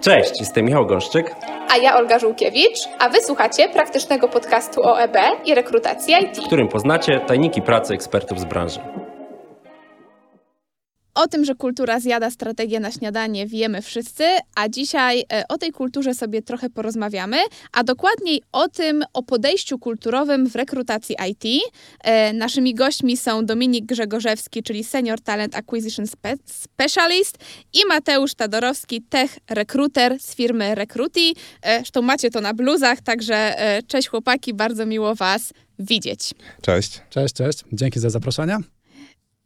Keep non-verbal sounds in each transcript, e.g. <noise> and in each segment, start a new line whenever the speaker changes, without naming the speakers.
Cześć, jestem Michał Gąszczyk.
A ja Olga Żółkiewicz, a wysłuchacie praktycznego podcastu o EB i rekrutacji IT.
w którym poznacie tajniki pracy ekspertów z branży.
O tym, że kultura zjada strategię na śniadanie wiemy wszyscy, a dzisiaj e, o tej kulturze sobie trochę porozmawiamy, a dokładniej o tym, o podejściu kulturowym w rekrutacji IT. E, Naszymi gośćmi są Dominik Grzegorzewski, czyli Senior Talent Acquisition Spe- Specialist i Mateusz Tadorowski, Tech Recruiter z firmy Recruity. E, Zresztą macie to na bluzach, także cześć chłopaki, bardzo miło Was widzieć.
Cześć.
Cześć, cześć. Dzięki za zaproszenie.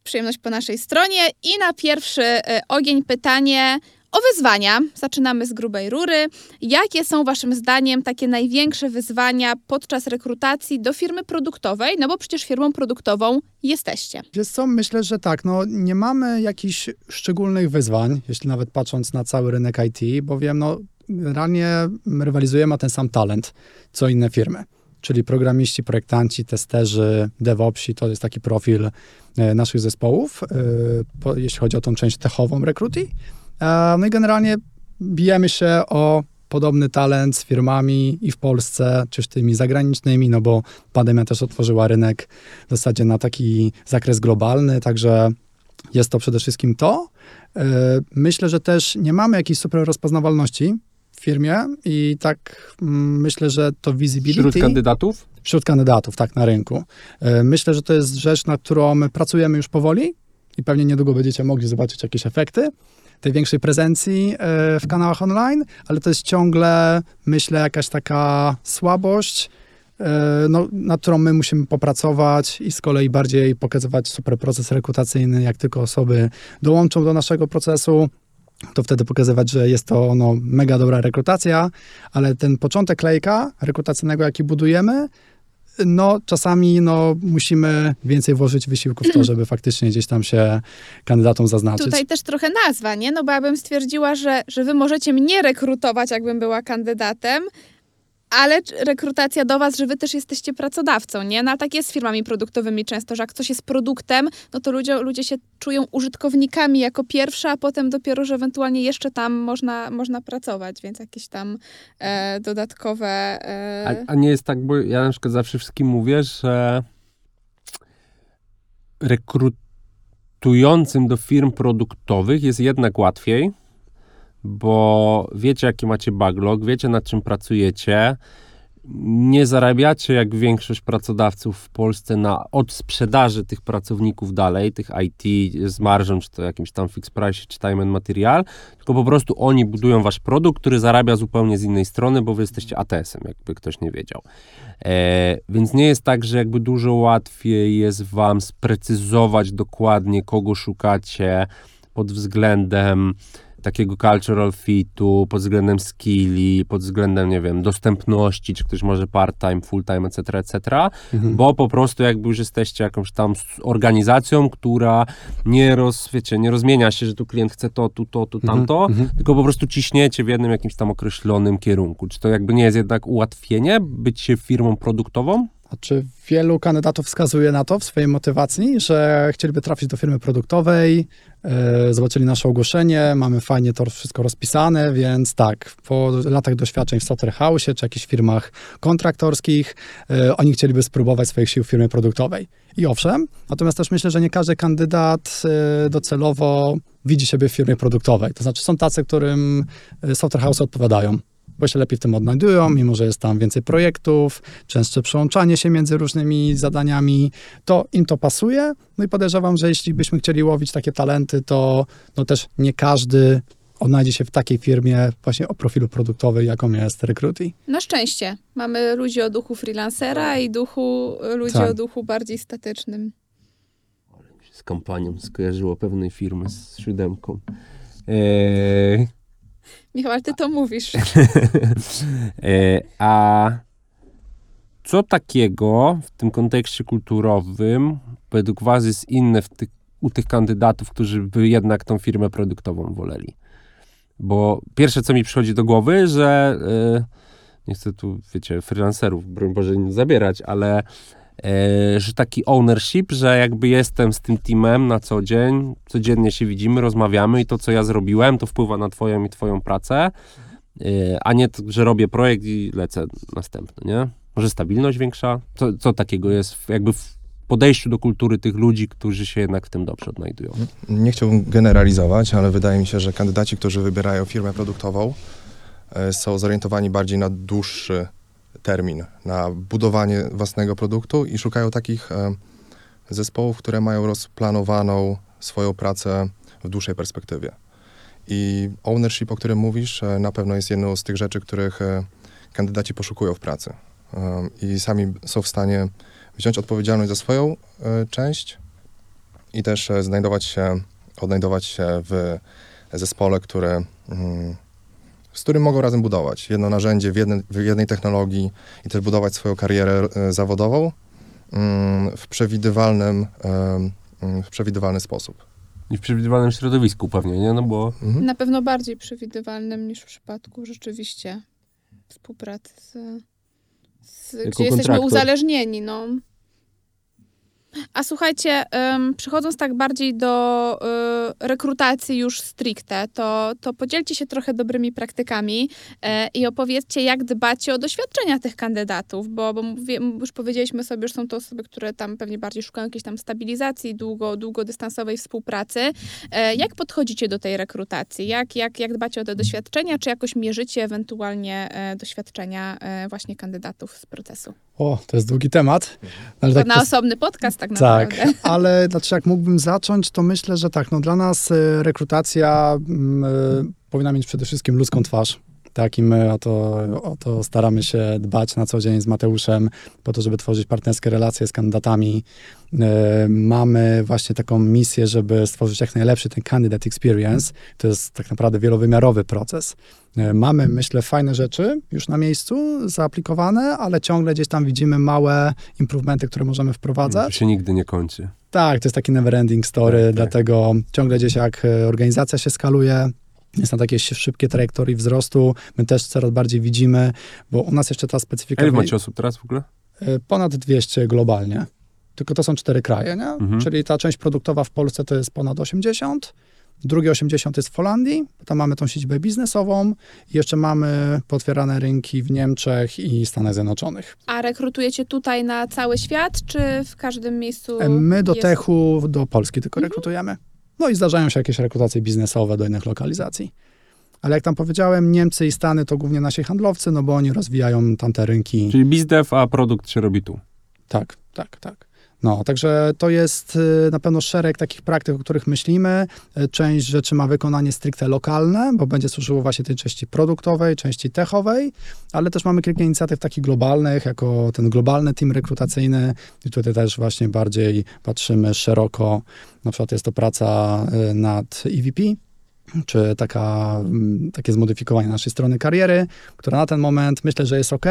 Przyjemność po naszej stronie. I na pierwszy e, ogień pytanie o wyzwania. Zaczynamy z grubej rury. Jakie są Waszym zdaniem takie największe wyzwania podczas rekrutacji do firmy produktowej? No bo przecież firmą produktową jesteście.
Wiesz co, myślę, że tak, no nie mamy jakichś szczególnych wyzwań, jeśli nawet patrząc na cały rynek IT, bowiem no generalnie rywalizujemy o ten sam talent, co inne firmy. Czyli programiści, projektanci, testerzy, DevOpsi, to jest taki profil e, naszych zespołów, e, jeśli chodzi o tą część techową rekruty. E, no i generalnie bijemy się o podobny talent z firmami i w Polsce, czy z tymi zagranicznymi, no bo pandemia też otworzyła rynek w zasadzie na taki zakres globalny, także jest to przede wszystkim to. Myślę, że też nie mamy jakiejś super rozpoznawalności w firmie i tak mm, myślę, że to visibility
Wśród kandydatów?
wśród kandydatów, tak, na rynku. E, Myślę, że to jest rzecz, nad którą my pracujemy już powoli i pewnie niedługo będziecie mogli zobaczyć jakieś efekty tej większej prezencji e, w kanałach online, ale to jest ciągle, myślę, jakaś taka słabość, e, no, nad którą my musimy popracować i z kolei bardziej pokazywać super proces rekrutacyjny, jak tylko osoby dołączą do naszego procesu, to wtedy pokazywać, że jest to no, mega dobra rekrutacja, ale ten początek lejka rekrutacyjnego, jaki budujemy, no czasami no, musimy więcej włożyć wysiłku w to, <clears throat> żeby faktycznie gdzieś tam się kandydatom zaznaczyć.
Tutaj też trochę nazwa, nie? No bo ja bym stwierdziła, że, że wy możecie mnie rekrutować, jakbym była kandydatem, ale rekrutacja do was, że wy też jesteście pracodawcą, nie? No ale tak jest z firmami produktowymi często, że jak coś jest produktem, no to ludzie, ludzie się czują użytkownikami jako pierwsze, a potem dopiero, że ewentualnie jeszcze tam można, można pracować, więc jakieś tam e, dodatkowe... E...
A, a nie jest tak, bo ja na przykład zawsze wszystkim mówię, że rekrutującym do firm produktowych jest jednak łatwiej, bo wiecie, jaki macie backlog, wiecie, nad czym pracujecie. Nie zarabiacie, jak większość pracodawców w Polsce, na od sprzedaży tych pracowników dalej, tych IT z marżą, czy to jakimś tam fixed price, czy time and material, tylko po prostu oni budują wasz produkt, który zarabia zupełnie z innej strony, bo wy jesteście ATS-em, jakby ktoś nie wiedział. E, więc nie jest tak, że jakby dużo łatwiej jest wam sprecyzować dokładnie, kogo szukacie pod względem takiego cultural fitu, pod względem skilli, pod względem, nie wiem, dostępności, czy ktoś może part-time, full-time, etc., etc.,
Mhm.
bo po prostu jakby już jesteście jakąś tam organizacją, która nie roz, wiecie, nie rozmienia się, że tu klient chce to, tu to, tu tamto,
mhm.
tylko po prostu ciśniecie w jednym jakimś tam określonym kierunku. Czy to jakby nie jest jednak ułatwienie być się firmą produktową?
Znaczy, wielu kandydatów wskazuje na to w swojej motywacji, że chcieliby trafić do firmy produktowej, e, zobaczyli nasze ogłoszenie, mamy fajnie to wszystko rozpisane, więc tak, po latach doświadczeń w Software House czy jakichś firmach kontraktorskich, e, oni chcieliby spróbować swoich sił w firmie produktowej. I owszem, natomiast też myślę, że nie każdy kandydat e, docelowo widzi siebie w firmie produktowej. To znaczy są tacy, którym e, Software House odpowiadają bo się lepiej w tym odnajdują, mimo że jest tam więcej projektów, częstsze przełączanie się między różnymi zadaniami, to im to pasuje. No i podejrzewam, że jeśli byśmy chcieli łowić takie talenty, to no też nie każdy odnajdzie się w takiej firmie właśnie o profilu produktowym, jaką jest Recruity.
Na szczęście. Mamy ludzi o duchu freelancera i duchu, ludzi
Tak.
o duchu bardziej statycznym.
Z kampanią skojarzyło pewnej firmy z siódemką. Eee,
Michał, ale ty to mówisz. <laughs>
E, A co takiego w tym kontekście kulturowym według Was jest inne u tych kandydatów, którzy by jednak tą firmę produktową woleli? Bo pierwsze, co mi przychodzi do głowy, że e, nie chcę tu, wiecie, freelancerów, broń Boże, nie zabierać, ale że taki ownership, że jakby jestem z tym teamem na co dzień, codziennie się widzimy, rozmawiamy i to, co ja zrobiłem, to wpływa na twoją i twoją pracę, e, a nie, że robię projekt i lecę następny, nie? Może stabilność większa? Co, co takiego jest jakby w podejściu do kultury tych ludzi, którzy się jednak w tym dobrze odnajdują?
Nie chciałbym generalizować, ale wydaje mi się, że kandydaci, którzy wybierają firmę produktową, e, są zorientowani bardziej na dłuższy termin, na budowanie własnego produktu i szukają takich e, zespołów, które mają rozplanowaną swoją pracę w dłuższej perspektywie. I ownership, o którym mówisz, e, na pewno jest jedną z tych rzeczy, których e, kandydaci poszukują w pracy. I sami są w stanie wziąć odpowiedzialność za swoją część i też znajdować się, odnajdować się w zespole, które, mm, z którym mogą razem budować. Jedno narzędzie w, jednej- w jednej technologii i też budować swoją karierę e, zawodową mm, w przewidywalnym, em, mm, w przewidywalny sposób.
I w przewidywalnym środowisku pewnie, nie? No bo
Mhm.
Na pewno bardziej przewidywalnym niż w przypadku rzeczywiście współpracy z, z gdzie jesteśmy uzależnieni, no. A słuchajcie, ym, przechodząc tak bardziej do y, rekrutacji już stricte, to, to podzielcie się trochę dobrymi praktykami e, i opowiedzcie, jak dbacie o doświadczenia tych kandydatów, bo, bo mówię, już powiedzieliśmy sobie, że są to osoby, które tam pewnie bardziej szukają jakiejś tam stabilizacji, długo, długodystansowej współpracy. E, Jak podchodzicie do tej rekrutacji? Jak, jak, jak dbacie o te doświadczenia? Czy jakoś mierzycie ewentualnie e, doświadczenia właśnie kandydatów z procesu?
O, to jest długi temat. Ale
To
tak
na osobny podcast tak
Tak,
naprawdę. <laughs>
ale znaczy jak mógłbym zacząć, to myślę, że tak, no dla nas y, rekrutacja mm, y, powinna mieć przede wszystkim ludzką twarz. Tak, i my o to, o to staramy się dbać na co dzień z Mateuszem, po to, żeby tworzyć partnerskie relacje z kandydatami. Y, Mamy właśnie taką misję, żeby stworzyć jak najlepszy ten candidate experience. To jest tak naprawdę wielowymiarowy proces. Y, Mamy, myślę, fajne rzeczy już na miejscu zaaplikowane, ale ciągle gdzieś tam widzimy małe improvementy, które możemy
to
wprowadzać.
się nigdy nie kończy.
Tak, to jest taki never ending story,
Tak, tak.
dlatego ciągle gdzieś jak e, organizacja się skaluje, jest na takie szybkie trajektorii wzrostu, my też coraz bardziej widzimy, bo u nas jeszcze ta specyfika...
Ile macie osób teraz w ogóle?
e, Ponad 200 globalnie. Tylko to są cztery kraje, nie?
Mhm.
Czyli ta część produktowa w Polsce to jest ponad 80, drugie 80 jest w Holandii, tam mamy tą siedzibę biznesową i jeszcze mamy potwierane rynki w Niemczech i Stanach Zjednoczonych.
A rekrutujecie tutaj na cały świat, czy w każdym miejscu?
E, My do
jest...
Techu, do Polski tylko
Mhm.
rekrutujemy. No i zdarzają się jakieś rekrutacje biznesowe do innych lokalizacji. Ale jak tam powiedziałem, Niemcy i Stany to głównie nasi handlowcy, no bo oni rozwijają tamte rynki.
Czyli bizdev, a produkt się robi tu.
Tak, tak, tak. No, także to jest y, na pewno szereg takich praktyk, o których myślimy. Y, Część rzeczy ma wykonanie stricte lokalne, bo będzie służyło właśnie tej części produktowej, części techowej, ale też mamy kilka inicjatyw takich globalnych, jako ten globalny team rekrutacyjny i tutaj też właśnie bardziej patrzymy szeroko. Na przykład jest to praca y, nad EVP, czy taka, mm, takie zmodyfikowanie naszej strony kariery, która na ten moment myślę, że jest ok,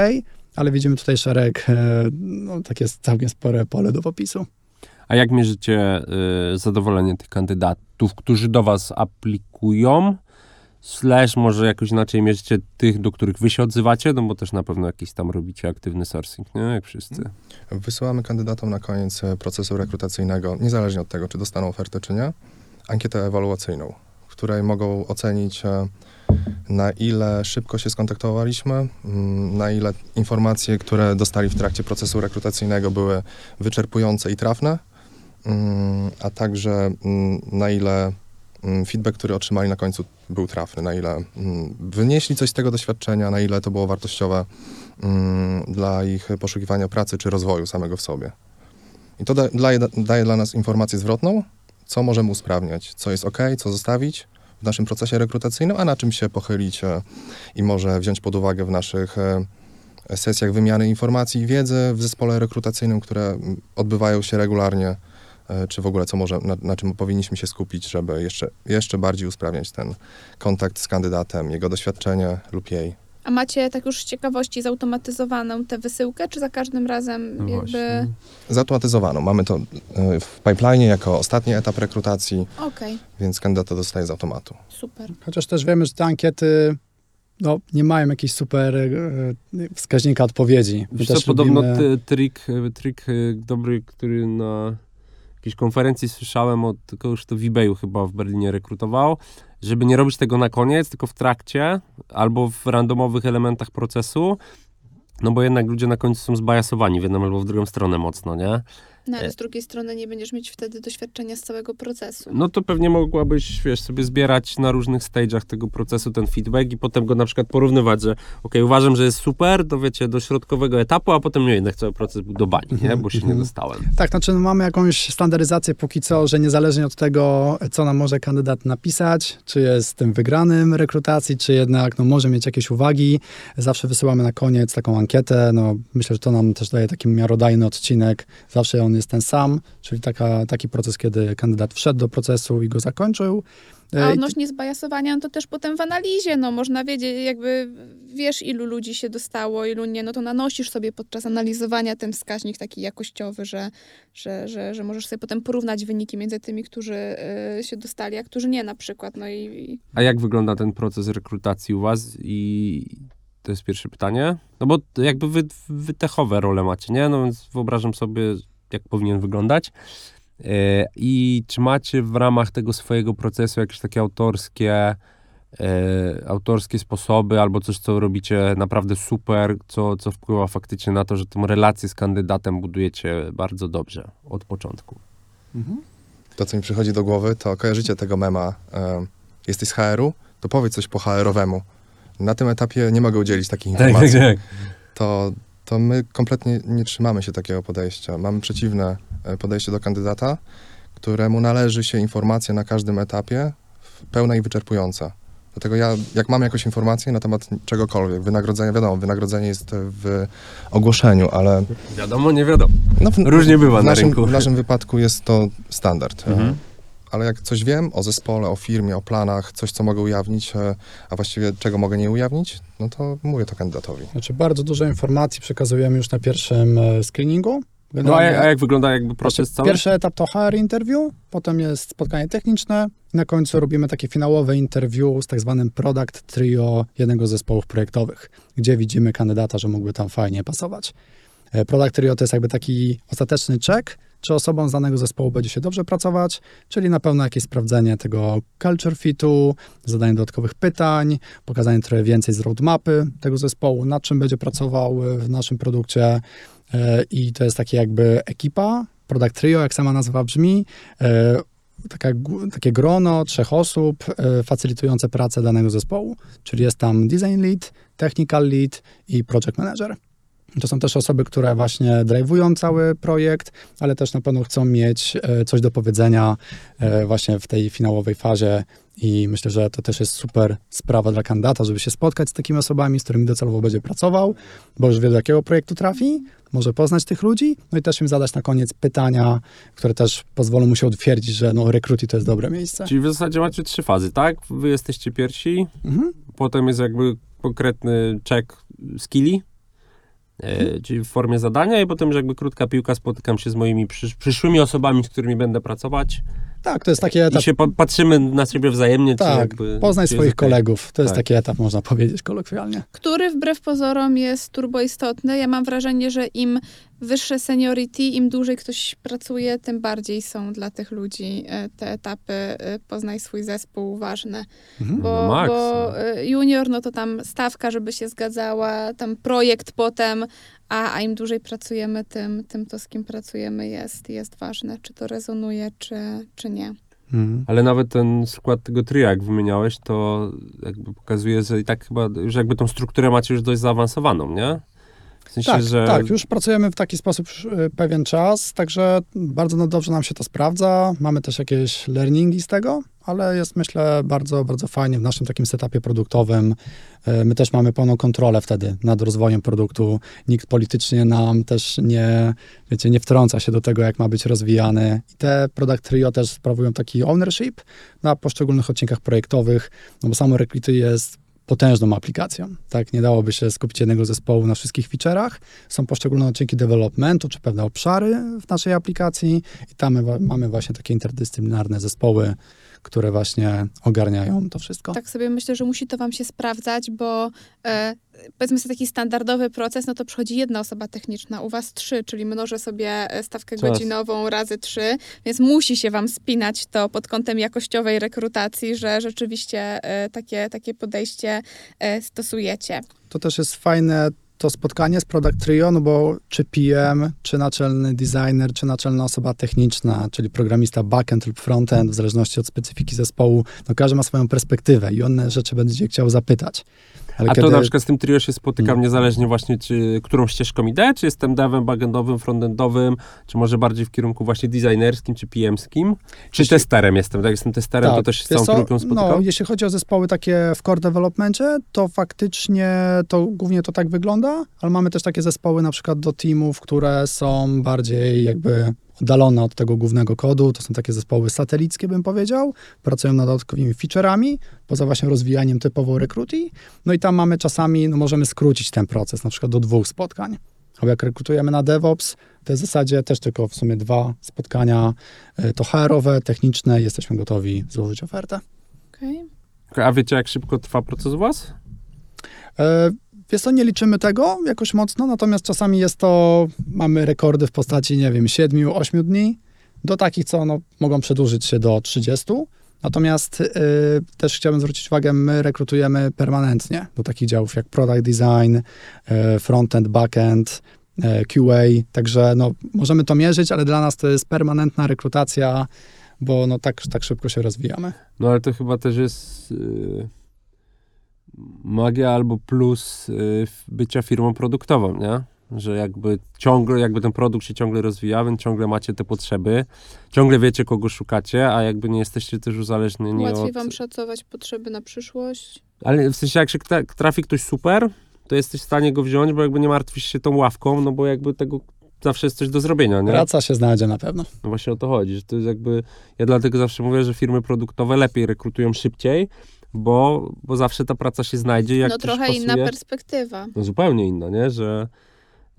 ale widzimy tutaj szereg, e, no takie całkiem spore pole do popisu.
A jak mierzycie y, zadowolenie tych kandydatów, którzy do was aplikują? Slash może jakoś inaczej mierzycie tych, do których wy się odzywacie, no bo też na pewno jakiś tam robicie aktywny sourcing, nie? Jak wszyscy.
Wysyłamy kandydatom na koniec e, procesu rekrutacyjnego, niezależnie od tego, czy dostaną ofertę, czy nie, ankietę ewaluacyjną, której mogą ocenić, e, na ile szybko się skontaktowaliśmy, mm, na ile informacje, które dostali w trakcie procesu rekrutacyjnego były wyczerpujące i trafne, mm, a także mm, na ile feedback, który otrzymali na końcu był trafny, na ile wynieśli coś z tego doświadczenia, na ile to było wartościowe dla ich poszukiwania pracy czy rozwoju samego w sobie. I to da, daje, daje dla nas informację zwrotną, co możemy usprawniać, co jest ok, co zostawić w naszym procesie rekrutacyjnym, a na czym się pochylić e, i może wziąć pod uwagę w naszych e, sesjach wymiany informacji i wiedzy w zespole rekrutacyjnym, które odbywają się regularnie, e, czy w ogóle co może, na, na czym powinniśmy się skupić, żeby jeszcze, jeszcze bardziej usprawniać ten kontakt z kandydatem, jego doświadczenie lub jej.
A macie tak już z ciekawości zautomatyzowaną tę wysyłkę, czy za każdym razem
No
jakby...
Zautomatyzowaną. Mamy to e, w pipeline jako ostatni etap rekrutacji,
Okej,
więc kandydat dostaje z automatu.
super.
Chociaż też wiemy, że te ankiety no, nie mają jakiejś super e, wskaźnika odpowiedzi.
Wiesz co, podobno
lubimy-
ty, trik, y, trik y, dobry, który na jakiejś konferencji słyszałem od kogoś, kto w eBayu chyba w Berlinie rekrutował, żeby nie robić tego na koniec, tylko w trakcie albo w randomowych elementach procesu, no bo jednak ludzie na końcu są zbajasowani w jedną albo w drugą stronę mocno, nie?
No ale z drugiej strony nie będziesz mieć wtedy doświadczenia z całego procesu.
No to pewnie mogłabyś, wiesz, sobie zbierać na różnych stage'ach tego procesu ten feedback i potem go na przykład porównywać, że okej, uważam, że jest super, to wiecie, do środkowego etapu, a potem nie jednak cały proces był do bani, nie? Bo się nie dostałem.
Tak, znaczy no, mamy jakąś standaryzację póki co, że niezależnie od tego, co nam może kandydat napisać, czy jest tym wygranym rekrutacji, czy jednak no, może mieć jakieś uwagi, zawsze wysyłamy na koniec taką ankietę. No, myślę, że to nam też daje taki miarodajny odcinek. Zawsze on jest ten sam, czyli taka, taki proces, kiedy kandydat wszedł do procesu i go zakończył.
A
E,
odnośnie zbajasowania, no to też potem w analizie, no można wiedzieć, jakby wiesz, ilu ludzi się dostało, ilu nie, no to nanosisz sobie podczas analizowania ten wskaźnik taki jakościowy, że, że, że, że możesz sobie potem porównać wyniki między tymi, którzy y, się dostali, a którzy nie na przykład, no i, i
A jak wygląda ten proces rekrutacji u was? I to jest pierwsze pytanie. No bo jakby wy, wy techowe role macie, nie? No więc wyobrażam sobie, jak powinien wyglądać. E, I czy macie w ramach tego swojego procesu jakieś takie autorskie, e, autorskie sposoby albo coś, co robicie naprawdę super, co, co wpływa faktycznie na to, że tą relację z kandydatem budujecie bardzo dobrze od początku?
To, co mi przychodzi do głowy, to kojarzycie tego mema. E, jesteś z HR-u, to powiedz coś po HR-owemu. Na tym etapie nie mogę udzielić takich
Tak,
informacji. To, to my kompletnie nie trzymamy się takiego podejścia. Mamy przeciwne e, podejście do kandydata, któremu należy się informacja na każdym etapie pełna i wyczerpująca. Dlatego ja, jak mam jakąś informację na temat czegokolwiek, wynagrodzenia, wiadomo, wynagrodzenie jest w ogłoszeniu, ale
Wiadomo, nie wiadomo.
no, w,
Różnie bywa
w
na
naszym,
rynku.
W naszym wypadku jest to standard.
Mhm.
Ale jak coś wiem o zespole, o firmie, o planach, coś, co mogę ujawnić, e, a właściwie czego mogę nie ujawnić, no to mówię to kandydatowi.
Znaczy bardzo dużo informacji przekazujemy już na pierwszym e, screeningu.
No a, jak- a jak wygląda jakby proces
Znaczy,
cały?
Pierwszy etap to HR interview, potem jest spotkanie techniczne. Na końcu robimy takie finałowe interview z tak zwanym product trio jednego z zespołów projektowych, gdzie widzimy kandydata, że mógłby tam fajnie pasować. E, Product trio to jest jakby taki ostateczny check, czy osobom z danego zespołu będzie się dobrze pracować, czyli na pewno jakieś sprawdzenie tego culture fitu, zadanie dodatkowych pytań, pokazanie trochę więcej z roadmapy tego zespołu, nad czym będzie pracował e, w naszym produkcie, E, i to jest takie jakby ekipa, Product Trio, jak sama nazwa brzmi, e, taka, takie grono trzech osób facylitujące pracę danego zespołu, czyli jest tam design lead, technical lead i project manager. To są też osoby, które właśnie drive'ują cały projekt, ale też na pewno chcą mieć e, coś do powiedzenia e, właśnie w tej finałowej fazie i myślę, że to też jest super sprawa dla kandydata, żeby się spotkać z takimi osobami, z którymi docelowo będzie pracował, bo już wie, do jakiego projektu trafi, może poznać tych ludzi, no i też im zadać na koniec pytania, które też pozwolą mu się utwierdzić, że no, recruity to jest dobre miejsce.
Czyli w zasadzie macie trzy fazy, tak? Wy jesteście pierwsi,
Mhm.
potem jest jakby konkretny check skilli, e, czyli w formie zadania i potem już jakby krótka piłka, spotykam się z moimi przysz przyszłymi osobami, z którymi będę pracować
Tak, to jest taki etap.
i się pa patrzymy na siebie wzajemnie, czy
Tak,
jakby...
poznaj
czy
swoich
okej.
kolegów. To jest
Tak.
taki etap, można powiedzieć kolokwialnie.
który wbrew pozorom jest turboistotny. Ja mam wrażenie, że im wyższe seniority, im dłużej ktoś pracuje, tym bardziej są dla tych ludzi e, te etapy e, poznaj swój zespół ważne.
Mhm.
Bo,
No
bo
no.
junior, no to tam stawka, żeby się zgadzała, tam projekt potem, a, a im dłużej pracujemy, tym, tym to, z kim pracujemy jest, jest ważne, czy to rezonuje, czy, czy nie.
Mhm.
Ale nawet ten skład tego tria, jak wymieniałeś, to jakby pokazuje, że i tak chyba, że jakby tą strukturę macie już dość zaawansowaną, nie? W sensie,
Tak,
że...
tak, już pracujemy w taki sposób y, pewien czas, także bardzo no, dobrze nam się to sprawdza. Mamy też jakieś learningi z tego, ale jest myślę bardzo, bardzo fajnie w naszym takim setupie produktowym. Y, My też mamy pełną kontrolę wtedy nad rozwojem produktu. Nikt politycznie nam też nie, wiecie, nie wtrąca się do tego, jak ma być rozwijany. I te Product Trio też sprawują taki ownership na poszczególnych odcinkach projektowych, no bo samo Recruity jest potężną aplikacją. Tak, nie dałoby się skupić jednego zespołu na wszystkich feature'ach. Są poszczególne odcinki developmentu, czy pewne obszary w naszej aplikacji i tam mamy właśnie takie interdyscyplinarne zespoły, które właśnie ogarniają to wszystko.
Tak sobie myślę, że musi to wam się sprawdzać, bo e, powiedzmy sobie taki standardowy proces, no to przychodzi jedna osoba techniczna, u was trzy, czyli mnożę sobie e, stawkę
Czas.
godzinową razy trzy, więc musi się wam spinać to pod kątem jakościowej rekrutacji, że rzeczywiście e, takie, takie podejście e, stosujecie.
To też jest fajne to spotkanie z Product Trio, no bo czy PM, czy naczelny designer, czy naczelna osoba techniczna, czyli programista backend lub frontend, w zależności od specyfiki zespołu, no każdy ma swoją perspektywę i one rzeczy będzie chciał zapytać. Ale
A to na przykład z tym trio się spotykam
Hmm.
niezależnie właśnie, czy którą ścieżką idę, czy jestem devem, backendowym, frontendowym, czy może bardziej w kierunku właśnie designerskim, czy PM-skim, czy
Jeśli-
testerem jestem, tak? Jestem testerem, to też się z całą trójką
No,
spotykam.
jeśli chodzi o zespoły takie w core developmentie, to faktycznie to głównie to tak wygląda, ale mamy też takie zespoły na przykład do teamów, które są bardziej jakby oddalone od tego głównego kodu. To są takie zespoły satelickie, bym powiedział. Pracują nad dodatkowymi featureami, poza właśnie rozwijaniem typowo recruiting. No i tam mamy czasami, no możemy skrócić ten proces, na przykład do dwóch spotkań. Albo jak rekrutujemy na DevOps, to jest w zasadzie też tylko w sumie dwa spotkania, y, to HR-owe, techniczne, jesteśmy gotowi złożyć ofertę.
Okay.
A wiecie, jak szybko trwa proces u was?
E, Wiesz co, nie liczymy tego jakoś mocno, natomiast czasami jest to, mamy rekordy w postaci, nie wiem, 7-8 dni, do takich, co no, mogą przedłużyć się do 30. Natomiast y, też chciałbym zwrócić uwagę, my rekrutujemy permanentnie do takich działów jak product design, y, frontend, backend, y, QA, także no, możemy to mierzyć, ale dla nas to jest permanentna rekrutacja, bo no, tak, tak szybko się rozwijamy.
No ale to chyba też jest yy, magia albo plus yy, bycia firmą produktową, nie? Że jakby ciągle, jakby ten produkt się ciągle rozwija, więc ciągle macie te potrzeby, ciągle wiecie, kogo szukacie, a jakby nie jesteście też uzależnieni
Łatwiej
od...
wam szacować potrzeby na przyszłość.
Ale w sensie, jak się tra- trafi ktoś super, to jesteś w stanie go wziąć, bo jakby nie martwisz się tą ławką, no bo jakby tego zawsze jest coś do zrobienia, nie?
Praca się znajdzie na pewno.
No właśnie o to chodzi, że to jest jakby, ja dlatego zawsze mówię, że firmy produktowe lepiej rekrutują szybciej, bo, bo zawsze ta praca się znajdzie, jak
no trochę inna
pasuje,
perspektywa.
no zupełnie inna, nie, że,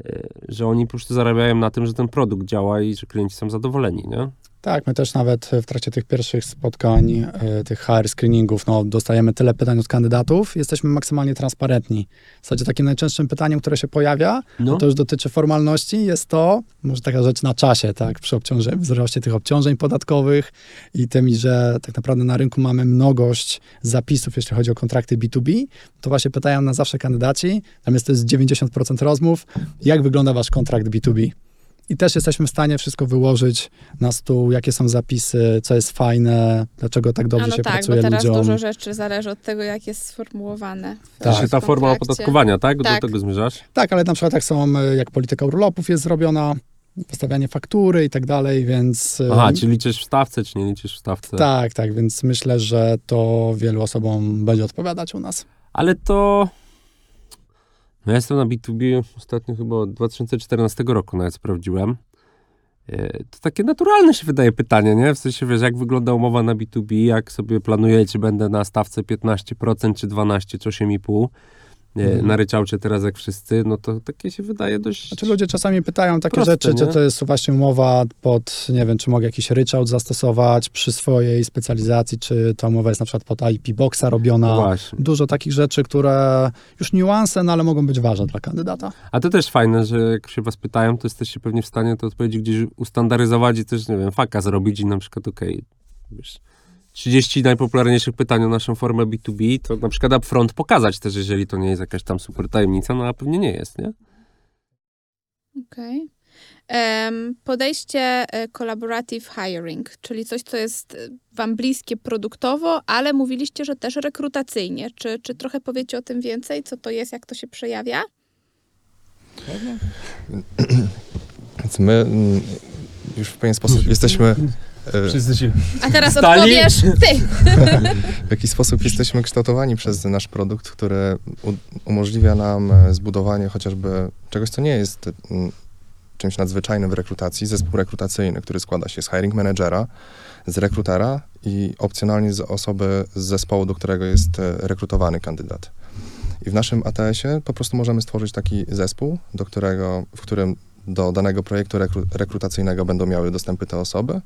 e, że oni po prostu zarabiają na tym, że ten produkt działa i że klienci są zadowoleni, nie?
Tak, my też nawet w trakcie tych pierwszych spotkań, e, tych HR screeningów, no, dostajemy tyle pytań od kandydatów, jesteśmy maksymalnie transparentni. W zasadzie takim najczęstszym pytaniem, które się pojawia,
No,
to już dotyczy formalności, jest to, może taka rzecz na czasie, tak, przy obciąże- wzroście tych obciążeń podatkowych i tym, że tak naprawdę na rynku mamy mnogość zapisów, jeśli chodzi o kontrakty B2B, to właśnie pytają nas zawsze kandydaci, tam jest to jest 90% rozmów, jak wygląda wasz kontrakt B2B. I też jesteśmy w stanie wszystko wyłożyć na stół, jakie są zapisy, co jest fajne, dlaczego tak dobrze
no
się
tak, bo
pracuje
teraz
ludziom.
dużo rzeczy zależy od tego, jak jest sformułowane.
Tak.
Ta forma opodatkowania, tak? Do
Tak.
tego zmierzasz?
Tak, ale na przykład jak są, e, jak polityka urlopów jest zrobiona, wystawianie faktury i tak dalej, więc... e,
Aha, czy liczysz w stawce, czy nie liczysz w stawce?
Tak, tak, więc myślę, że to wielu osobom będzie odpowiadać u nas.
Ale to... No ja jestem na B2B ostatnio chyba od 2014 roku nawet sprawdziłem. E, To takie naturalne się wydaje pytanie, nie? W sensie, wiesz, jak wygląda umowa na B2B, jak sobie planuję, czy będę na stawce 15%, czy 12, czy 8,5%. E,
Mhm.
Na ryczałcie teraz jak wszyscy, no to takie się wydaje dość...
Znaczy ludzie czasami pytają takie
Proste,
rzeczy, czy
nie?
to jest właśnie umowa pod, nie wiem, czy mogę jakiś ryczałt zastosować przy swojej specjalizacji, czy ta umowa jest na przykład pod IP Boxa robiona.
No właśnie.
Dużo takich rzeczy, które już niuanse, no ale mogą być ważne dla kandydata.
A to też fajne, że jak się was pytają, to jesteście pewnie w stanie te odpowiedzi gdzieś ustandaryzować i też, nie wiem, faka zrobić i na przykład, okej, wiesz, 30 najpopularniejszych pytań o naszą formę B2B, to na przykład upfront pokazać też, jeżeli to nie jest jakaś tam super tajemnica, no a pewnie nie jest, nie?
Okej. Em, podejście e, collaborative hiring, czyli coś, co jest e, wam bliskie produktowo, ale mówiliście, że też rekrutacyjnie. Czy, czy trochę powiecie o tym więcej? Co to jest, jak to się przejawia? <clears throat>
Więc my mm, już w pewien sposób jesteśmy,
Wszyscy się...
A teraz
Wstali?
odpowiesz ty. <laughs>
w jakiś sposób jesteśmy kształtowani przez nasz produkt, który umożliwia nam e, zbudowanie chociażby czegoś, co nie jest mm, czymś nadzwyczajnym w rekrutacji, zespół rekrutacyjny, który składa się z hiring managera, z rekrutera i opcjonalnie z osoby z zespołu, do którego jest e, rekrutowany kandydat. I w naszym ATS-ie po prostu możemy stworzyć taki zespół, do którego, w którym do danego projektu rekru, rekrutacyjnego będą miały dostępy te osoby,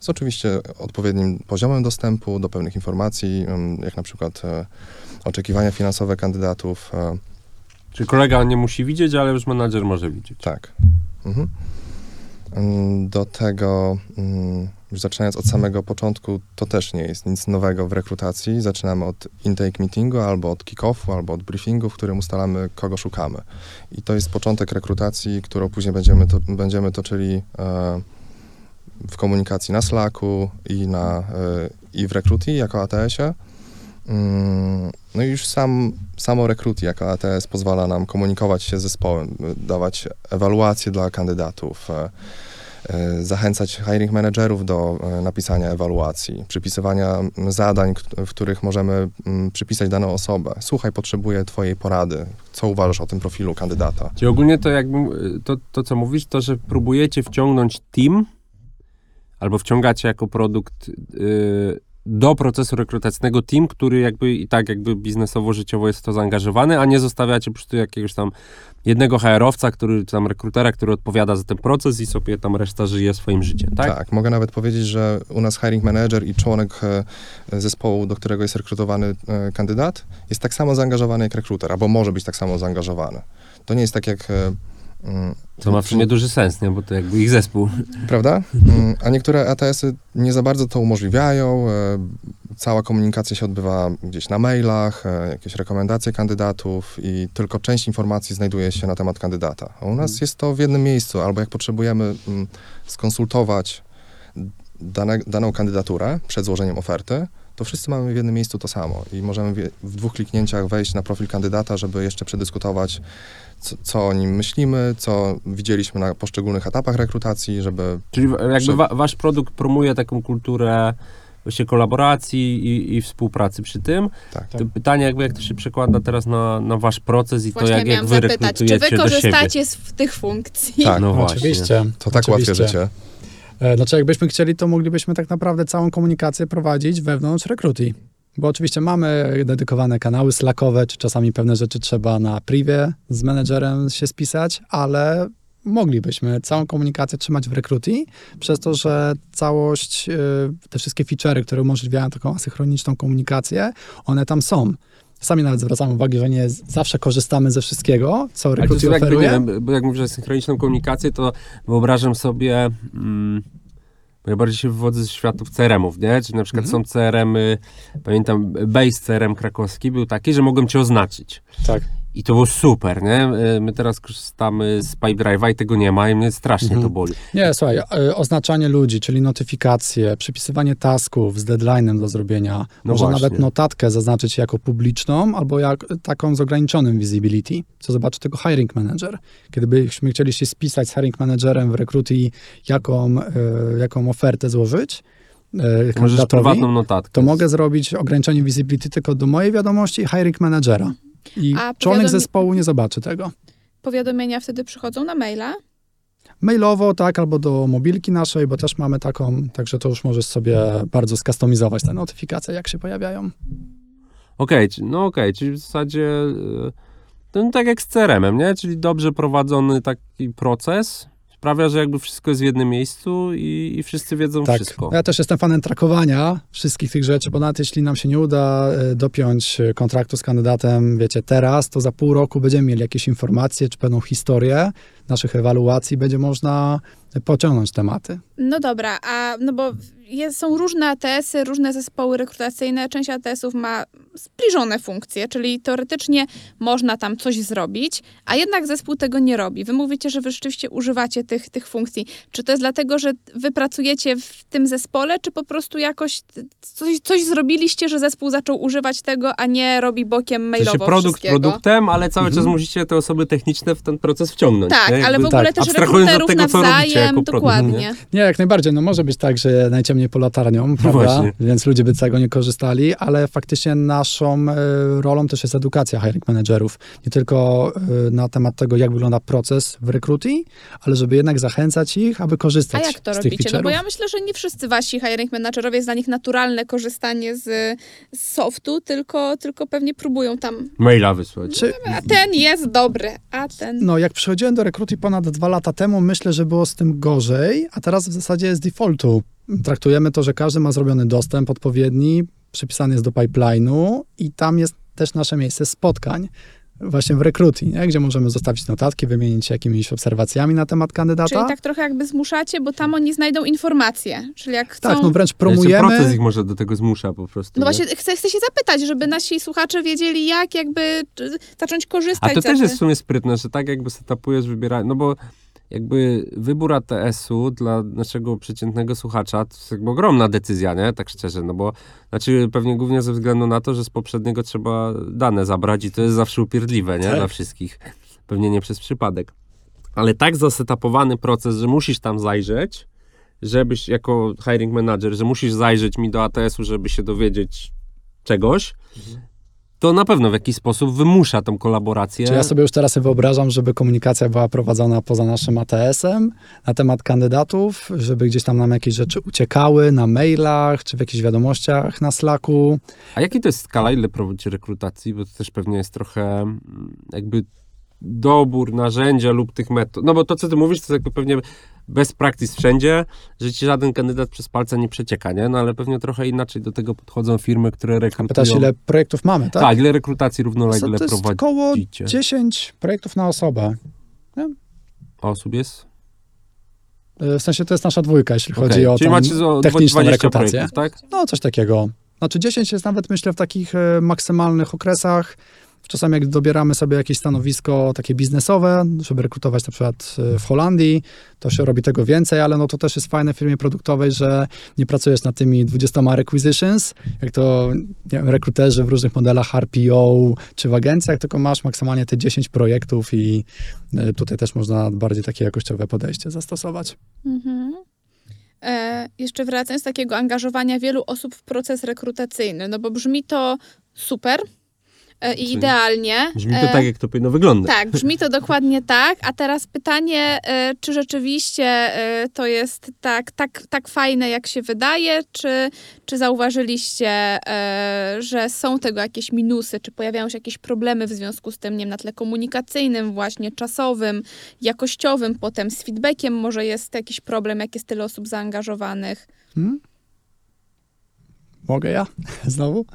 z oczywiście odpowiednim poziomem dostępu do pewnych informacji, em, jak na przykład e, oczekiwania finansowe kandydatów. e,
Czyli kolega nie musi widzieć, ale już menadżer może widzieć.
Tak. Mhm. Mm, Do tego, mm, już zaczynając od samego początku, to też nie jest nic nowego w rekrutacji. Zaczynamy od intake meetingu, albo od kick-offu, albo od briefingu, w którym ustalamy, kogo szukamy. I to jest początek rekrutacji, którą później będziemy, to, będziemy toczyli e, w komunikacji na Slacku i, na, e, i w Recruity jako ATS-ie. Mm, No i już sam, samo Recruity jako ATS pozwala nam komunikować się z zespołem, dawać ewaluacje dla kandydatów, e, zachęcać hiring managerów do e, napisania ewaluacji, przypisywania zadań, w których możemy przypisać daną osobę. Słuchaj, potrzebuję twojej porady. Co uważasz o tym profilu kandydata?
Czyli ogólnie to jakby, y, to, to co mówisz, to, że próbujecie wciągnąć team, albo wciągacie jako produkt y, do procesu rekrutacyjnego team, który jakby i tak jakby biznesowo, życiowo jest w to zaangażowany, a nie zostawiacie po prostu jakiegoś tam jednego HR-owca, który, czy tam rekrutera, który odpowiada za ten proces i sobie tam reszta żyje swoim życiem, tak?
Tak, mogę nawet powiedzieć, że u nas hiring manager i członek e, zespołu, do którego jest rekrutowany e, kandydat, jest tak samo zaangażowany jak rekruter, albo może być tak samo zaangażowany. To nie jest tak jak... mm,
To ma w sumie duży sens, nie? Bo to jakby ich zespół.
Prawda? Mm, A niektóre ATS-y nie za bardzo to umożliwiają. e, Cała komunikacja się odbywa gdzieś na mailach, e, jakieś rekomendacje kandydatów i tylko część informacji znajduje się na temat kandydata. A u nas jest to w jednym miejscu, albo jak potrzebujemy mm, skonsultować dane, daną kandydaturę przed złożeniem oferty, to wszyscy mamy w jednym miejscu to samo i możemy w, dwóch kliknięciach wejść na profil kandydata, żeby jeszcze przedyskutować, co, co o nim myślimy, co widzieliśmy na poszczególnych etapach rekrutacji, żeby
Czyli jakby wa, wasz produkt promuje taką kulturę właśnie kolaboracji i, i współpracy przy tym.
tak.
To pytanie, jakby jak to się przekłada teraz na, na wasz proces i
Właśnie
to, jak, jak wy
zapytać, czy wy
rekrutujecie do siebie.
korzystacie z tych funkcji?
Tak,
No właśnie.
Oczywiście.
To tak
oczywiście.
życie.
Znaczy, jakbyśmy chcieli, to moglibyśmy tak naprawdę całą komunikację prowadzić wewnątrz Recruity. Bo oczywiście mamy dedykowane kanały slackowe, czy czasami pewne rzeczy trzeba na privie z menedżerem się spisać, ale moglibyśmy całą komunikację trzymać w Recruity, przez to, że całość, e, te wszystkie feature'y, które umożliwiają taką asynchroniczną komunikację, one tam są. Sami nawet zwracamy uwagę, że nie zawsze korzystamy ze wszystkiego, co
to jest jakby, nie bo jak mówisz o synchroniczną komunikację, to wyobrażam sobie, mm, bo ja bardziej się wywodzę ze światów CRM-ów, nie? Czyli na przykład
Mhm.
są CRM-y, pamiętam, base CRM krakowski był taki, że mogłem cię oznaczyć.
Tak.
I to było super, nie? Y, My teraz korzystamy z Pipedrive'a i tego nie ma i mnie strasznie
Mhm.
to boli.
Nie, słuchaj, e, oznaczanie ludzi, czyli notyfikacje, przypisywanie tasków z deadline'em do zrobienia,
No właśnie.
nawet notatkę zaznaczyć jako publiczną albo jak taką z ograniczonym visibility, co zobaczy tego hiring manager. Kiedybyśmy chcieli się spisać z hiring managerem w Recruity, jaką, e, jaką ofertę złożyć e,
Możesz prywatną notatkę.
to mogę zrobić ograniczenie visibility tylko do mojej wiadomości i hiring managera. I członek
powiadomi-
zespołu nie zobaczy tego.
Powiadomienia wtedy przychodzą na maila?
Mailowo, tak, albo do mobilki naszej, bo też mamy taką, także to już możesz sobie bardzo skustomizować te notyfikacje, jak się pojawiają.
Okej, czy- no okej, czyli w zasadzie to no tak jak z CRM-em, nie? Czyli dobrze prowadzony taki proces sprawia, że jakby wszystko jest w jednym miejscu i, i wszyscy wiedzą
Tak.
wszystko.
Ja też jestem fanem trakowania wszystkich tych rzeczy, bo nawet jeśli nam się nie uda e, dopiąć e, kontraktu z kandydatem, wiecie, teraz, to za pół roku będziemy mieli jakieś informacje czy pewną historię naszych ewaluacji, będzie można pociągnąć tematy.
No dobra, a no bo jest, są różne ATS-y, różne zespoły rekrutacyjne. Część ATS-ów ma zbliżone funkcje, czyli teoretycznie można tam coś zrobić, a jednak zespół tego nie robi. Wy mówicie, że wy rzeczywiście używacie tych, tych funkcji. Czy to jest dlatego, że wy pracujecie w tym zespole, czy po prostu jakoś coś, coś zrobiliście, że zespół zaczął używać tego, a nie robi bokiem
W
mailowo
sensie produkt produktem, ale cały
Mhm.
czas musicie te osoby techniczne w ten proces wciągnąć.
Tak,
nie?
ale w ogóle
tak,
też rekruterów
tego, jako produkt,
dokładnie.
nie?
Nie, jak najbardziej. No może być tak, że najciemniej po latarnią, prawda?
Właśnie.
Więc ludzie by z tego nie korzystali, ale faktycznie naszą e, rolą też jest edukacja hiring managerów. Nie tylko e, na temat tego, jak wygląda proces w recruiting, ale żeby jednak zachęcać ich, aby
A
korzystać
jak to
z tych
robicie? No bo
feature'ów.
ja myślę, że nie wszyscy wasi hiring managerowie jest dla nich naturalne korzystanie z, z softu, tylko, tylko pewnie próbują tam,
Maila wysłać.
Czy,
a ten jest dobry, a ten...
no, jak przychodziłem do recruiting ponad dwa lata temu, myślę, że było z tym gorzej, a teraz w zasadzie jest defaultu. Traktujemy to, że każdy ma zrobiony dostęp odpowiedni, przypisany jest do pipeline'u i tam jest też nasze miejsce spotkań. Właśnie w recruiting, nie? gdzie możemy zostawić notatki, wymienić się jakimiś obserwacjami na temat kandydata.
Czyli tak trochę jakby zmuszacie, bo tam oni znajdą informacje. Czyli jak chcą...
Tak, no wręcz promujemy.
proces ich może do tego zmusza po prostu.
No
nie?
właśnie, chcę, chcę się zapytać, żeby nasi słuchacze wiedzieli, jak jakby zacząć korzystać
A to
z
też jest w sumie sprytne, że tak jakby setupujesz, wybiera, no bo jakby wybór ATS-u dla naszego przeciętnego słuchacza to jest jakby ogromna decyzja, nie? Tak szczerze, no bo znaczy pewnie głównie ze względu na to, że z poprzedniego trzeba dane zabrać i to jest zawsze upierdliwe, nie?
Tak.
Dla wszystkich. Pewnie nie przez przypadek. Ale tak zasetapowany proces, że musisz tam zajrzeć, żebyś jako hiring manager, że musisz zajrzeć mi do ATS-u, żeby się dowiedzieć czegoś, to na pewno w jakiś sposób wymusza tą kolaborację.
Czy ja sobie już teraz wyobrażam, żeby komunikacja była prowadzona poza naszym ATS-em na temat kandydatów, żeby gdzieś tam nam jakieś rzeczy uciekały na mailach, czy w jakichś wiadomościach na Slacku.
A jaki to jest skala, ile prowadzicie rekrutacji? Bo to też pewnie jest trochę mm, jakby dobór narzędzia lub tych metod. No bo to, co ty mówisz, to jakby pewnie bez praktyk wszędzie, że ci żaden kandydat przez palce nie przecieka, nie? No ale pewnie trochę inaczej do tego podchodzą firmy, które rekrutują.
Pytasz, ile projektów mamy, tak?
Tak, ile rekrutacji równolegle
to jest
prowadzicie?
około 10 projektów na osobę.
A osób jest?
Y, W sensie to jest nasza dwójka, jeśli chodzi
Okej,
o
Czyli macie
techniczną
20
rekrutację.
tak?
No, coś takiego. Znaczy 10 jest nawet, myślę, w takich e, maksymalnych okresach. Czasami jak dobieramy sobie jakieś stanowisko takie biznesowe, żeby rekrutować na przykład e, w Holandii, to się robi tego więcej, ale no to też jest fajne w firmie produktowej, że nie pracujesz nad tymi 20 requisitions, jak to wiem, rekruterzy w różnych modelach RPO czy w agencjach, tylko masz maksymalnie te 10 projektów i e, tutaj też można bardziej takie jakościowe podejście zastosować.
Mhm. E, jeszcze wracając do takiego angażowania wielu osób w proces rekrutacyjny, no bo brzmi to super i
Czyli
idealnie.
Brzmi to
E,
tak, jak to powinno wyglądać.
Tak, brzmi to dokładnie tak. A teraz pytanie, e, czy rzeczywiście e, to jest tak, tak, tak fajne, jak się wydaje, czy, czy zauważyliście, e, że są tego jakieś minusy, czy pojawiają się jakieś problemy w związku z tym, nie wiem, na tle komunikacyjnym, właśnie czasowym, jakościowym, potem z feedbackiem może jest jakiś problem, jak jest tyle osób zaangażowanych.
Hmm? Mogę ja <laughs> znowu?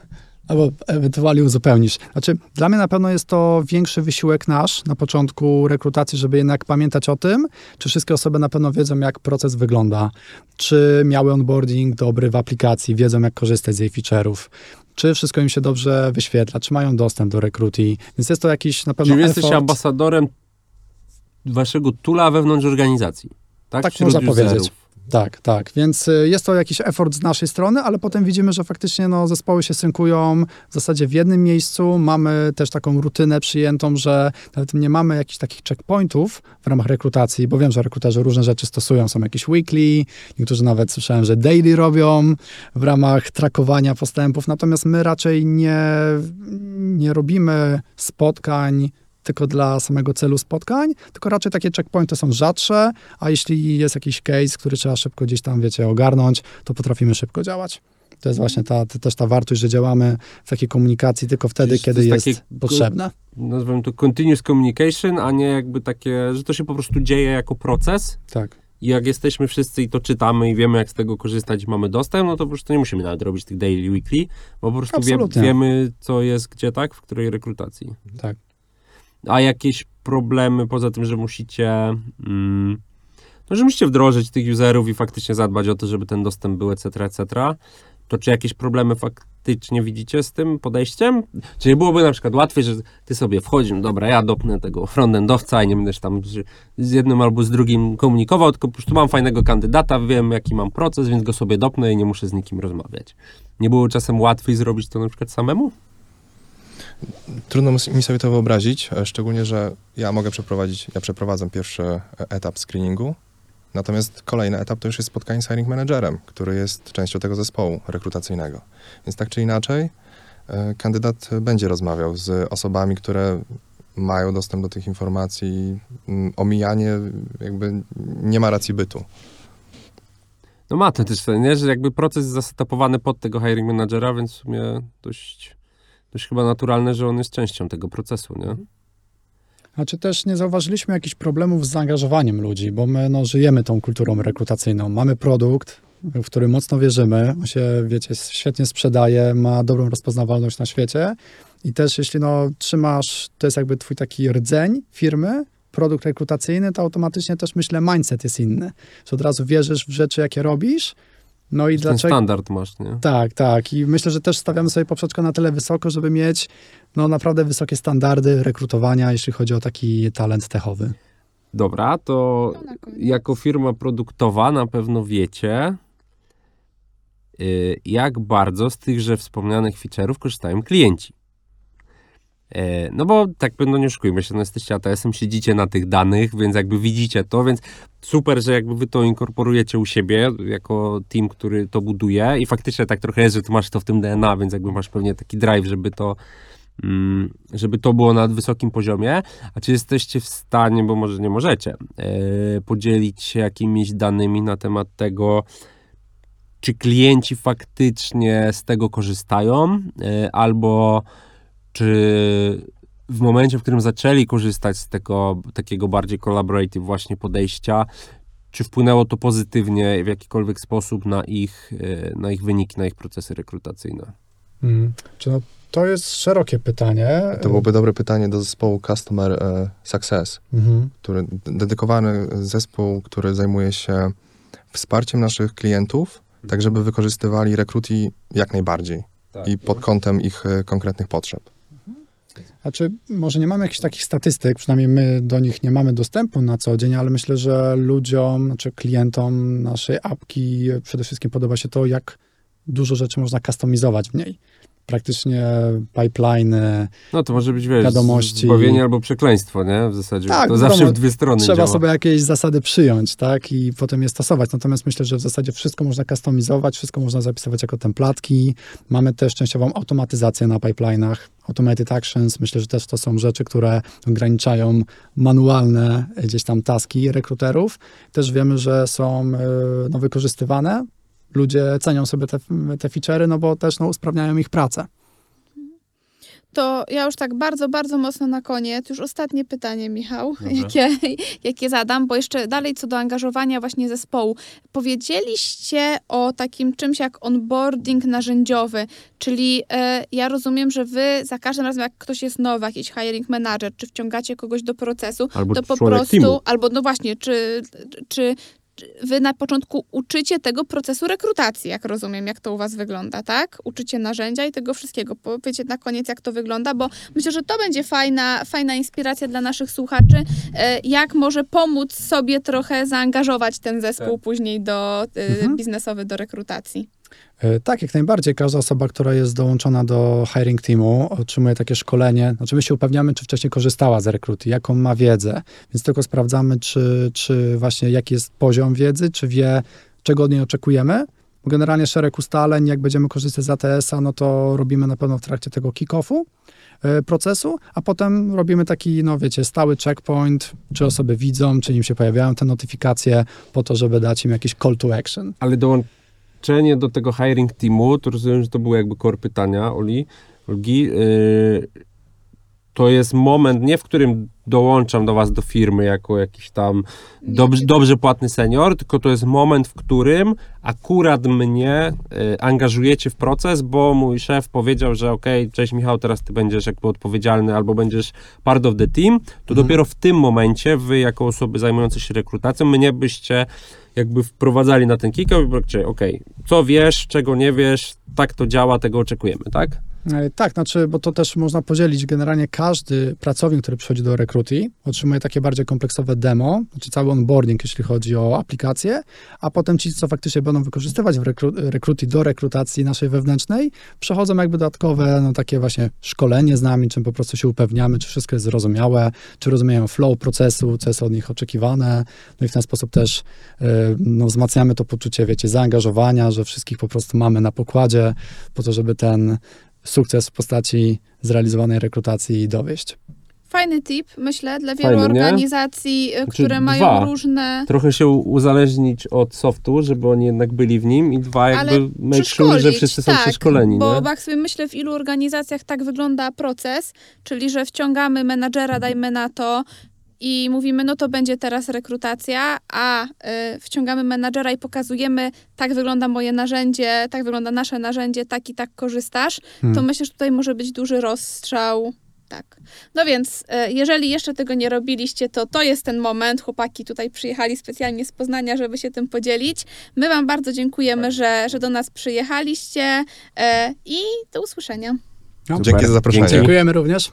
Albo ewentualnie uzupełnisz. Znaczy, dla mnie na pewno jest to większy wysiłek nasz na początku rekrutacji, żeby jednak pamiętać o tym, czy wszystkie osoby na pewno wiedzą, jak proces wygląda, czy miały onboarding dobry w aplikacji, wiedzą, jak korzystać z jej feature'ów, czy wszystko im się dobrze wyświetla, czy mają dostęp do rekrutii. Więc jest to jakiś na pewno
Czyli jesteś
effort.
ambasadorem waszego tula wewnątrz organizacji. Tak,
Tak
Wśród
można
userów.
powiedzieć. Tak, tak. Więc y, jest to jakiś effort z naszej strony, ale potem widzimy, że faktycznie no, zespoły się synkują w zasadzie w jednym miejscu. Mamy też taką rutynę przyjętą, że nawet nie mamy jakichś takich checkpointów w ramach rekrutacji, bo wiem, że rekruterzy różne rzeczy stosują. Są jakieś weekly, niektórzy nawet słyszałem, że daily robią w ramach trakowania postępów. Natomiast my raczej nie, nie robimy spotkań tylko dla samego celu spotkań, tylko raczej takie checkpointy są rzadsze, a jeśli jest jakiś case, który trzeba szybko gdzieś tam, wiecie, ogarnąć, to potrafimy szybko działać. To jest właśnie ta, też ta wartość, że działamy w takiej komunikacji tylko wtedy,
Czyli
kiedy
jest
jest, potrzebne.
Nazywam to continuous communication, a nie jakby takie, że to się po prostu dzieje jako proces.
Tak.
I jak jesteśmy wszyscy i to czytamy i wiemy, jak z tego korzystać i mamy dostęp, no to po prostu nie musimy nawet robić tych daily, weekly, bo po prostu wie, wiemy, co jest gdzie, tak, w której rekrutacji.
Tak.
A jakieś problemy, poza tym, że musicie, mm, no, że musicie wdrożyć tych userów i faktycznie zadbać o to, żeby ten dostęp był, etc., etc., to czy jakieś problemy faktycznie widzicie z tym podejściem? Czy nie byłoby na przykład łatwiej, że ty sobie wchodzisz, no dobra, ja dopnę tego frontendowca i nie będziesz tam z- z jednym albo z drugim komunikował, tylko po prostu mam fajnego kandydata, wiem jaki mam proces, więc go sobie dopnę i nie muszę z nikim rozmawiać. Nie było czasem łatwiej zrobić to na przykład samemu?
Trudno mi sobie to wyobrazić, e, szczególnie, że ja mogę przeprowadzić, ja przeprowadzam pierwszy e, etap screeningu Natomiast kolejny etap to już jest spotkanie z hiring managerem, który jest częścią tego zespołu rekrutacyjnego. Więc tak czy inaczej, e, kandydat będzie rozmawiał z osobami, które mają dostęp do tych informacji. Omijanie jakby nie ma racji bytu.
No ma też, nie? że jakby proces jest zasetapowany pod tego hiring managera, więc w sumie dość, dość chyba naturalne, że on jest częścią tego procesu, nie?
A czy też nie zauważyliśmy jakichś problemów z zaangażowaniem ludzi, bo my no, żyjemy tą kulturą rekrutacyjną. Mamy produkt, w który mocno wierzymy, on się, wiecie, świetnie sprzedaje, ma dobrą rozpoznawalność na świecie i też jeśli no, trzymasz, to jest jakby twój taki rdzeń firmy, produkt rekrutacyjny, to automatycznie też myślę mindset jest inny, że od razu wierzysz w rzeczy, jakie robisz, no i dlaczego...
standard masz, nie?
Tak, tak. I myślę, że też stawiamy sobie poprzeczkę na tyle wysoko, żeby mieć no, naprawdę wysokie standardy rekrutowania, jeśli chodzi o taki talent techowy.
Dobra, to jako firma produktowa na pewno wiecie, y, jak bardzo z tychże wspomnianych feature'ów korzystają klienci. E, No bo tak no nie oszukujmy się, no jesteście ATS-em, siedzicie na tych danych, więc jakby widzicie to, więc super, że jakby wy to inkorporujecie u siebie jako team, który to buduje i faktycznie tak trochę jest, że ty masz to w tym DNA, więc jakby masz pewnie taki drive, żeby to mm, żeby to było na wysokim poziomie, a czy jesteście w stanie, bo może nie możecie, e, podzielić się jakimiś danymi na temat tego, czy klienci faktycznie z tego korzystają, e, albo czy w momencie, w którym zaczęli korzystać z tego takiego bardziej collaborative właśnie podejścia, czy wpłynęło to pozytywnie w jakikolwiek sposób na ich, e, na ich wyniki, na ich procesy rekrutacyjne?
Mm. Czy no, to jest szerokie pytanie.
To byłoby dobre pytanie do zespołu Customer e, Success,
Mhm.
który, dedykowany zespół, który zajmuje się wsparciem naszych klientów, tak żeby wykorzystywali rekruti jak najbardziej i pod kątem ich e, konkretnych potrzeb.
A czy może nie mamy jakichś takich statystyk, przynajmniej my do nich nie mamy dostępu na co dzień, ale myślę, że ludziom, znaczy klientom naszej apki przede wszystkim podoba się to, jak dużo rzeczy można kustomizować w niej. Praktycznie pipeline,
No to może być, wiesz,
Wiadomości.
zbawienie albo przekleństwo, nie? W zasadzie
Tak,
to
wiadomo,
zawsze w dwie strony
trzeba
działa.
sobie jakieś zasady przyjąć, tak, i potem je stosować. Natomiast myślę, że w zasadzie wszystko można kustomizować, wszystko można zapisywać jako templatki. Mamy też częściową automatyzację na pipeline'ach, automated actions. Myślę, że też to są rzeczy, które ograniczają manualne gdzieś tam taski rekruterów. Też wiemy, że są e, no, wykorzystywane. Ludzie cenią sobie te, te feature'y, no bo też no, usprawniają ich pracę.
To ja już tak bardzo, bardzo mocno na koniec, już ostatnie pytanie, Michał,
Dobrze. <laughs>
jakie, jakie zadam, bo jeszcze dalej co do angażowania właśnie zespołu. Powiedzieliście o takim czymś jak onboarding narzędziowy, czyli e, ja rozumiem, że wy za każdym razem, jak ktoś jest nowy, jakiś hiring manager, czy wciągacie kogoś do procesu,
Albo
to po prostu,
teamu.
albo no właśnie, czy, czy wy na początku uczycie tego procesu rekrutacji, jak rozumiem, jak to u was wygląda, tak? Uczycie narzędzia i tego wszystkiego. Powiecie na koniec, jak to wygląda, bo myślę, że to będzie fajna, fajna inspiracja dla naszych słuchaczy, e, jak może pomóc sobie trochę zaangażować ten zespół później do e,
Mhm.
biznesowy, do rekrutacji.
E, Tak, jak najbardziej. Każda osoba, która jest dołączona do hiring teamu, otrzymuje takie szkolenie. Znaczy my się upewniamy, czy wcześniej korzystała z rekruty, jaką ma wiedzę. Więc tylko sprawdzamy, czy, czy właśnie jaki jest poziom wiedzy, czy wie, czego od niej oczekujemy. Generalnie szereg ustaleń, jak będziemy korzystać z ATS-a, no to robimy na pewno w trakcie tego kick-offu e, procesu, a potem robimy taki, no wiecie, stały checkpoint, czy osoby widzą, czy im się pojawiają te notyfikacje, po to, żeby dać im jakiś call to action.
Ale dołączenie do tego hiring teamu, to rozumiem, że to było jakby core pytania Oli, Olgi, yy, to jest moment, nie w którym dołączam do was do firmy jako jakiś tam dobrze, dobrze płatny senior, tylko to jest moment, w którym akurat mnie y, angażujecie w proces, bo mój szef powiedział, że okej, cześć Michał, teraz ty będziesz jakby odpowiedzialny albo będziesz part of the team, to dopiero w tym momencie wy jako osoby zajmujące się rekrutacją, mnie byście jakby wprowadzali na ten kick i okej, co wiesz, czego nie wiesz, tak to działa, tego oczekujemy, tak?
E, Tak, znaczy, bo to też można podzielić. Generalnie każdy pracownik, który przychodzi do Recruity, otrzymuje takie bardziej kompleksowe demo, znaczy cały onboarding, jeśli chodzi o aplikację, a potem ci, co faktycznie będą wykorzystywać w rekru- do rekrutacji naszej wewnętrznej, przechodzą jakby dodatkowe, no takie właśnie szkolenie z nami, czym po prostu się upewniamy, czy wszystko jest zrozumiałe, czy rozumieją flow procesu, co jest od nich oczekiwane, no i w ten sposób też e, no, wzmacniamy to poczucie, wiecie, zaangażowania, że wszystkich po prostu mamy na pokładzie, po to, żeby ten sukces w postaci zrealizowanej rekrutacji dowieść.
Fajny tip, myślę, dla wielu
Fajny,
organizacji, y, które
dwa.
mają różne...
Trochę się uzależnić od softu, żeby oni jednak byli w nim i dwa jakby
Ale
make sure, że wszyscy są
tak,
przeszkoleni,
Bo
nie?
tak sobie myślę, w ilu organizacjach tak wygląda proces, czyli że wciągamy menadżera, dajmy na to, i mówimy, no to będzie teraz rekrutacja, a y, wciągamy menadżera i pokazujemy, tak wygląda moje narzędzie, tak wygląda nasze narzędzie, tak i tak korzystasz,
Hmm.
to myślę, że tutaj może być duży rozstrzał. Tak. No więc, y, jeżeli jeszcze tego nie robiliście, to to jest ten moment. Chłopaki tutaj przyjechali specjalnie z Poznania, żeby się tym podzielić. My Wam bardzo dziękujemy, że, że do nas przyjechaliście y, i do usłyszenia.
No.
Dzięki za zaproszenie.
Dziękujemy również.